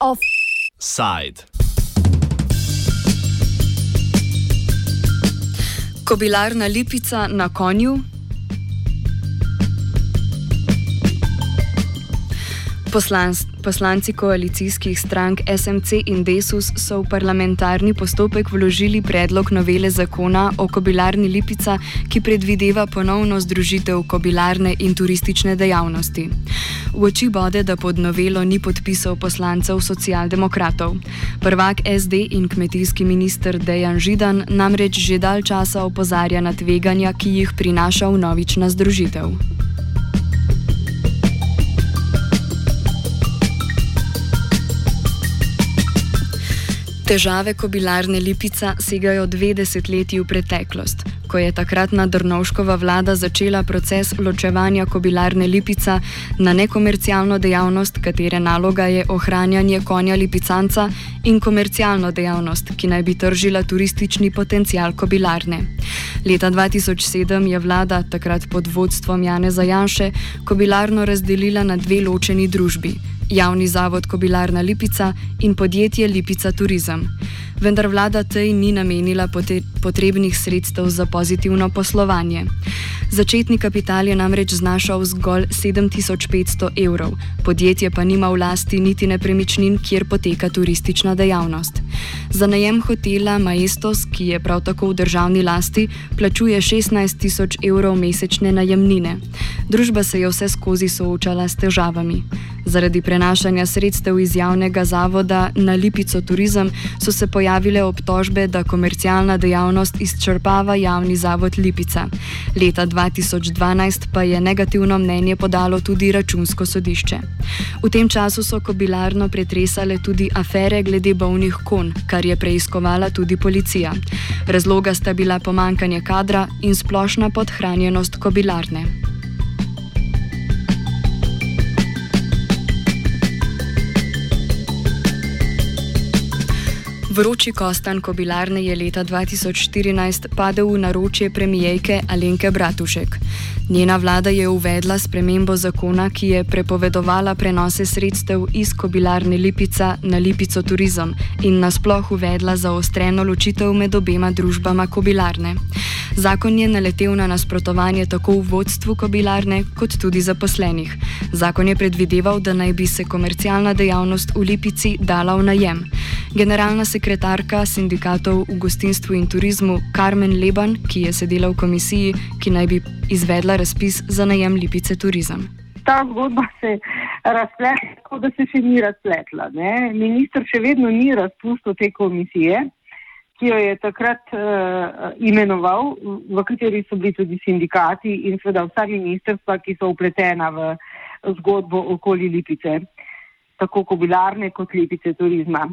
Offside. Kobilarna lipica na konju. Poslans, poslanci koalicijskih strank SMC in Desus so v parlamentarni postopek vložili predlog novele zakona o kobilarni lipica, ki predvideva ponovno združitev kobilarne in turistične dejavnosti. V oči bode, da pod novelo ni podpisal poslancev socialdemokratov. Prvak SD in kmetijski minister Dejan Židan namreč že dal časa opozarja na tveganja, ki jih prinaša vnovična združitev. Težave kobilarne Lipica segajo dve desetletji v preteklost, ko je takratna Drnovškova vlada začela proces ločevanja kobilarne Lipica na nekomercialno dejavnost, katere naloga je ohranjanje konja Lipicanca, in komercialno dejavnost, ki naj bi tržila turistični potencial kobilarne. Leta 2007 je vlada, takrat pod vodstvom Jane Zajanše, kobilarno razdelila na dve ločeni družbi javni zavod Kobilarna Lipica in podjetje Lipica Turizem. Vendar vlada tej ni namenila potrebnih sredstev za pozitivno poslovanje. Začetni kapital je namreč znašal zgolj 7500 evrov, podjetje pa nima v lasti niti nepremičnin, kjer poteka turistična dejavnost. Za najem hotela Maestos, ki je prav tako v državni lasti, plačuje 16 tisoč evrov mesečne najemnine. Družba se je vse skozi soočala s težavami. Zaradi prenašanja sredstev iz javnega zavoda na Lipico Turizem so se pojavile obtožbe, da komercialna dejavnost izčrpava javni zavod Lipica. Leta 2012 pa je negativno mnenje podalo tudi računsko sodišče. V tem času so kobilarno pretresale tudi afere glede bolnih kon, kar je preiskovala tudi policija. Razloga sta bila pomankanje kadra in splošna podhranjenost kobilarne. Vroči kostan kobilarne je leta 2014 padel v naročje premijejke Alenke Bratušek. Njena vlada je uvedla spremembo zakona, ki je prepovedovala prenose sredstev iz kobilarne Lipica na Lipico turizem in nasploh uvedla zaostreno ločitev med obema družbama kobilarne. Zakon je naletel na nasprotovanje tako v vodstvu kobilarne, kot tudi zaposlenih. Zakon je predvideval, da naj bi se komercialna dejavnost v Lipici dala v najem. Generalna sekretarka sindikatov v gostinstvu in turizmu Carmen Leban, ki je sedela v komisiji, ki naj bi izvedla razpis za najem Lipice turizem. Ta zgodba se razpletla, kot da se še ni razpletla. Ne? Ministr še vedno ni razpustil te komisije, ki jo je takrat uh, imenoval, v kateri so bili tudi sindikati in seveda vsa ministrstva, ki so upletena v zgodbo okoli Lipice, tako kobilarne kot Lipice turizma.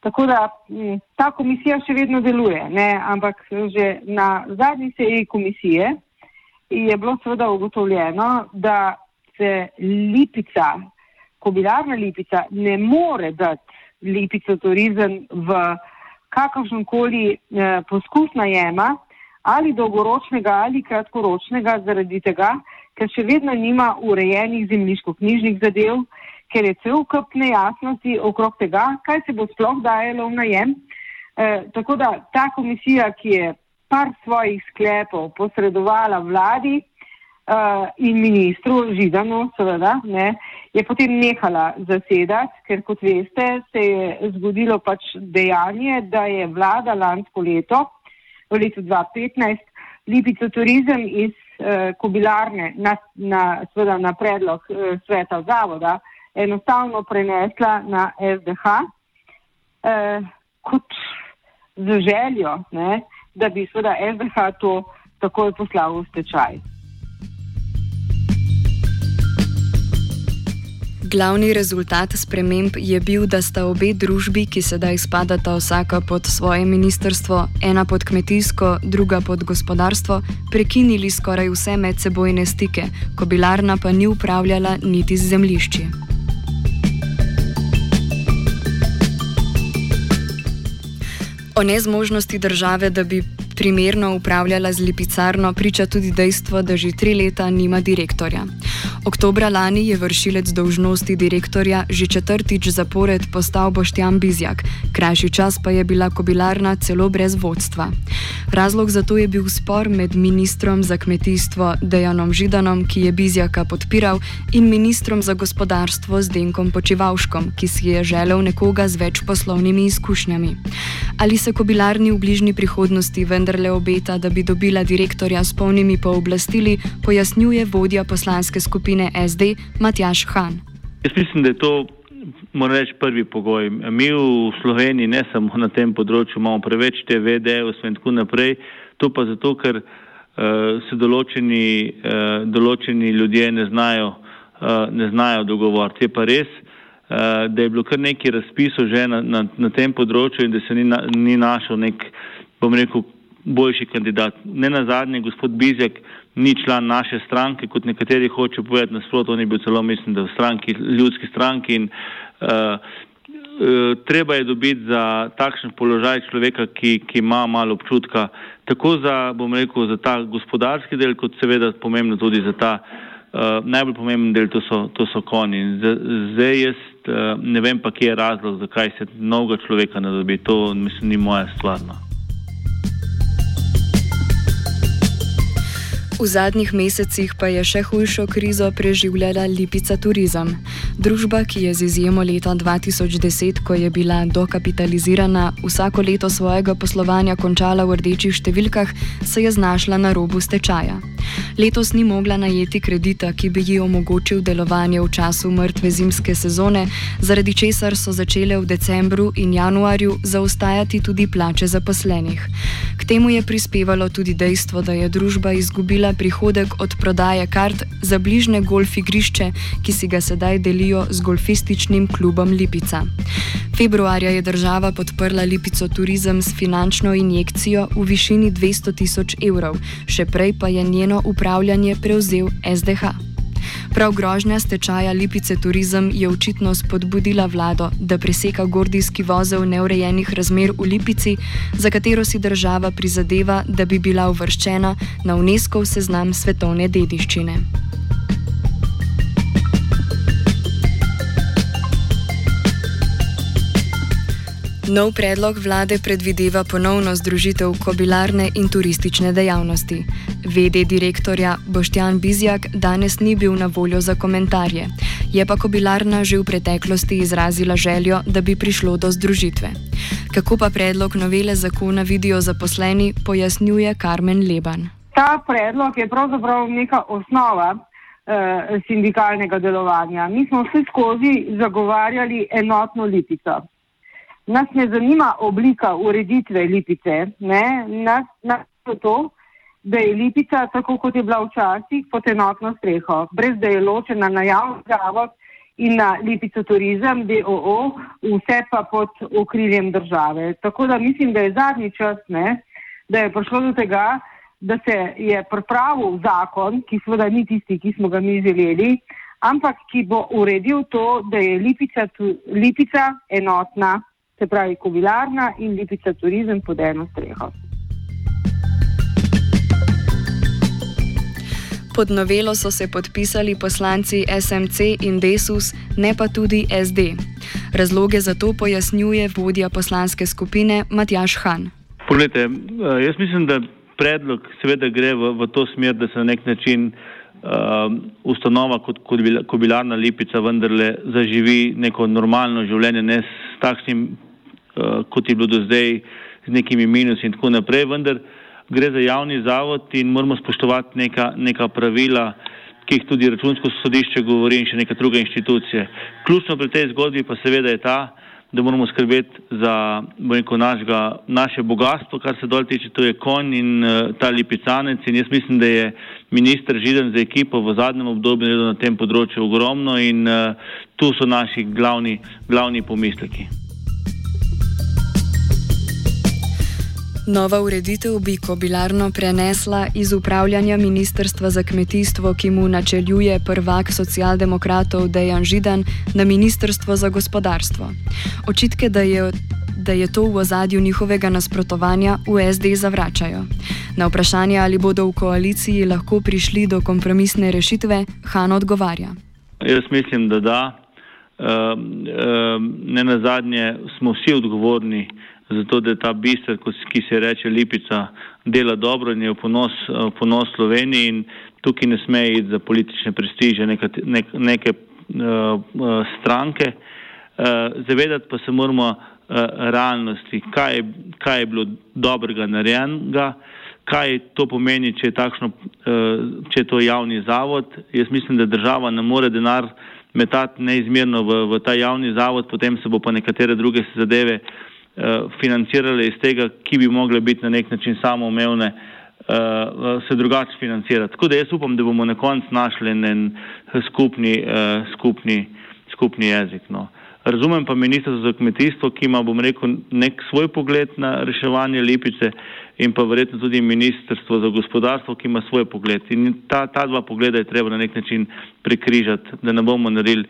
Tako da ta komisija še vedno deluje, ne? ampak že na zadnji seji komisije je bilo seveda ugotovljeno, da se lipica, kobilarna lipica, ne more dati lipico turizem v kakršen koli eh, poskus najema ali dolgoročnega ali kratkoročnega zaradi tega, ker še vedno nima urejenih zemljiško-knjižnih zadev, ker je cel kup nejasnosti okrog tega, kaj se bo sploh dajalo v najem. Eh, tako da ta komisija, ki je par svojih sklepov posredovala vladi uh, in ministru Židanu, seveda, ne, je potem nehala zasedati, ker kot veste, se je zgodilo pač dejanje, da je vlada lansko leto, v letu 2015, Lipico turizem iz uh, kobilarne na, na, na predlog uh, sveta zavoda enostavno prenesla na SDH uh, kot z željo, ne, da bi seveda SDH to takoj poslal v stečaj. Glavni rezultat sprememb je bil, da sta obe družbi, ki sedaj spadata vsaka pod svoje ministrstvo, ena pod kmetijsko, druga pod gospodarstvo, prekinili skoraj vse medsebojne stike, kobilarna pa ni upravljala niti z zemlišči. O nezmožnosti države, da bi primerno upravljala z lipicarno, priča tudi dejstvo, da že tri leta nima direktorja. Oktobra lani je vršilec dolžnosti direktorja že četrtič zapored postal Boštjan Bizjak, krajši čas pa je bila kobilarna celo brez vodstva. Razlog za to je bil spor med ministrom za kmetijstvo Dejanom Židanom, ki je Bizjaka podpiral, in ministrom za gospodarstvo Zdenkom Počivalškom, ki si je želel nekoga z več poslovnimi izkušnjami. Ali se kobilarni v bližnji prihodnosti vendarle obeta, da bi dobila direktorja s polnimi pooblastili, pojasnjuje vodja poslanske skupine SD Matjaš Han. Jaz mislim, da je to. Moram reči prvi pogoj. Mi v Sloveniji, ne samo na tem področju, imamo preveč te VD-jev in tako naprej. To pa zato, ker uh, se določeni, uh, določeni ljudje ne znajo, uh, znajo dogovoriti. Je pa res, da je bilo kar nekaj razpisov že na, na, na tem področju in da se ni, na, ni našel nek, bom rekel, boljši kandidat. Ne na zadnje, gospod Bizjak ni član naše stranke, kot nekateri hoče povedati nasprotno, on je bil celo, mislim, da v stranki, ljudski stranki in uh, uh, treba je dobiti za takšen položaj človeka, ki, ki ima malo občutka, tako za, bom rekel, za ta gospodarski del, kot seveda pomembno tudi za ta uh, najbolj pomemben del, to so, to so konji. Zdaj jaz uh, ne vem pa, kje je razlog, zakaj se novega človeka ne dobi, to mislim, ni moja stvar. No. V zadnjih mesecih pa je še hujšo krizo preživljala Lipica Turizem. Družba, ki je z izjemo leta 2010, ko je bila dokapitalizirana, vsako leto svojega poslovanja končala v rdečih številkah, se je znašla na robu stečaja. Letos ni mogla najeti kredita, ki bi ji omogočil delovanje v času mrtve zimske sezone, zaradi česar so začele v decembru in januarju zaostajati tudi plače zaposlenih. K temu je prispevalo tudi dejstvo, da je družba izgubila prihodek od prodaje kart za bližne golf igrišče, ki si ga sedaj delijo z golfističnim klubom Lipica. Februarja je država podprla Lipico turizem s finančno injekcijo v višini 200 tisoč evrov, še prej pa je njeno upravljanje prevzel SDH. Prav grožnja stečaja Lipice Turizem je očitno spodbudila vlado, da preseka gordijski vozel neurejenih razmer v Lipici, za katero si država prizadeva, da bi bila uvrščena na UNESCO seznam svetovne dediščine. Nov predlog vlade predvideva ponovno združitev kobilarne in turistične dejavnosti. VD direktorja Boštjan Bizjak danes ni bil na voljo za komentarje, je pa kobilarna že v preteklosti izrazila željo, da bi prišlo do združitve. Kako pa predlog novele zakona vidijo zaposleni, pojasnjuje Karmen Leban. Ta predlog je pravzaprav neka osnova eh, sindikalnega delovanja. Mi smo vse skozi zagovarjali enotno lipico. Nas ne zanima oblika ureditve lipice, ne? nas, nas to, da je lipica tako, kot je bila včasih, pod enotno streho, brez da je ločena na javni zavod in na lipico turizem, DOO, vse pa pod okriljem države. Tako da mislim, da je zadnji čas, ne? da je prišlo do tega, da se je pripravil zakon, ki seveda ni tisti, ki smo ga mi želeli, ampak ki bo uredil to, da je lipica, tu, lipica enotna se pravi kovilarna in lipica turizem pod eno streho. Pod novelo so se podpisali poslanci SMC in Desus, ne pa tudi SD. Razloge za to pojasnjuje vodja poslanske skupine Matjaš Han. Poglejte, eh, jaz mislim, da predlog seveda gre v, v to smer, da se na nek način uh, ustanova kot kobilarna lipica vendarle zaživi neko normalno življenje, ne s takšnim Eh, kot je bilo do zdaj z nekimi minusi in tako naprej, vendar gre za javni zavod in moramo spoštovati neka, neka pravila, ki jih tudi računsko sodišče govori in še neka druga inštitucija. Ključno pri tej zgodbi pa seveda je ta, da moramo skrbeti za rekel, našega, naše bogatstvo, kar se dol tiče, to je konj in uh, ta lipicanec in jaz mislim, da je minister Židan za ekipo v zadnjem obdobju na tem področju ogromno in uh, tu so naši glavni, glavni pomisleki. Nova ureditev bi kobilarno prenesla iz upravljanja Ministrstva za kmetijstvo, ki mu načeljuje prvak socialdemokratov Dejan Židan, na Ministrstvo za gospodarstvo. Očitke, da je, da je to v ozadju njihovega nasprotovanja, v SD zavračajo. Na vprašanje, ali bodo v koaliciji lahko prišli do kompromisne rešitve, Han odgovarja. Jaz mislim, da da. Ne na zadnje smo vsi odgovorni za to, da ta bister, ki se reče Lipica, dela dobro in je v ponos, v ponos Sloveniji in tukaj ne sme iti za politične prestiže neke, neke, neke uh, stranke. Uh, zavedati pa se moramo uh, realnosti, kaj je, kaj je bilo dobrega narejenega, kaj to pomeni, če je, takšno, uh, če je to javni zavod. Jaz mislim, da država ne more denar metati neizmerno v, v ta javni zavod, potem se bo pa nekatere druge zadeve uh, financirale iz tega, ki bi mogle biti na nek način samoumevne. Uh, se drugače financirati. Tako da jaz upam, da bomo na koncu našli en skupni, uh, skupni, skupni jezik. No. Razumem pa ministrstvo za kmetijstvo, ki ima, bom rekel, nek svoj pogled na reševanje Lipice in pa verjetno tudi ministrstvo za gospodarstvo, ki ima svoj pogled. In ta, ta dva pogleda je treba na nek način prekrižati, da ne bomo naredili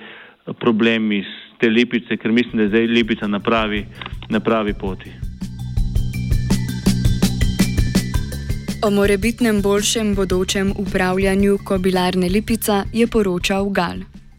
problem iz te Lipice, ker mislim, da je zdaj Lipica na pravi, na pravi poti. O morebitnem boljšem bodočem upravljanju kobilarne Lipica je poročal Gal.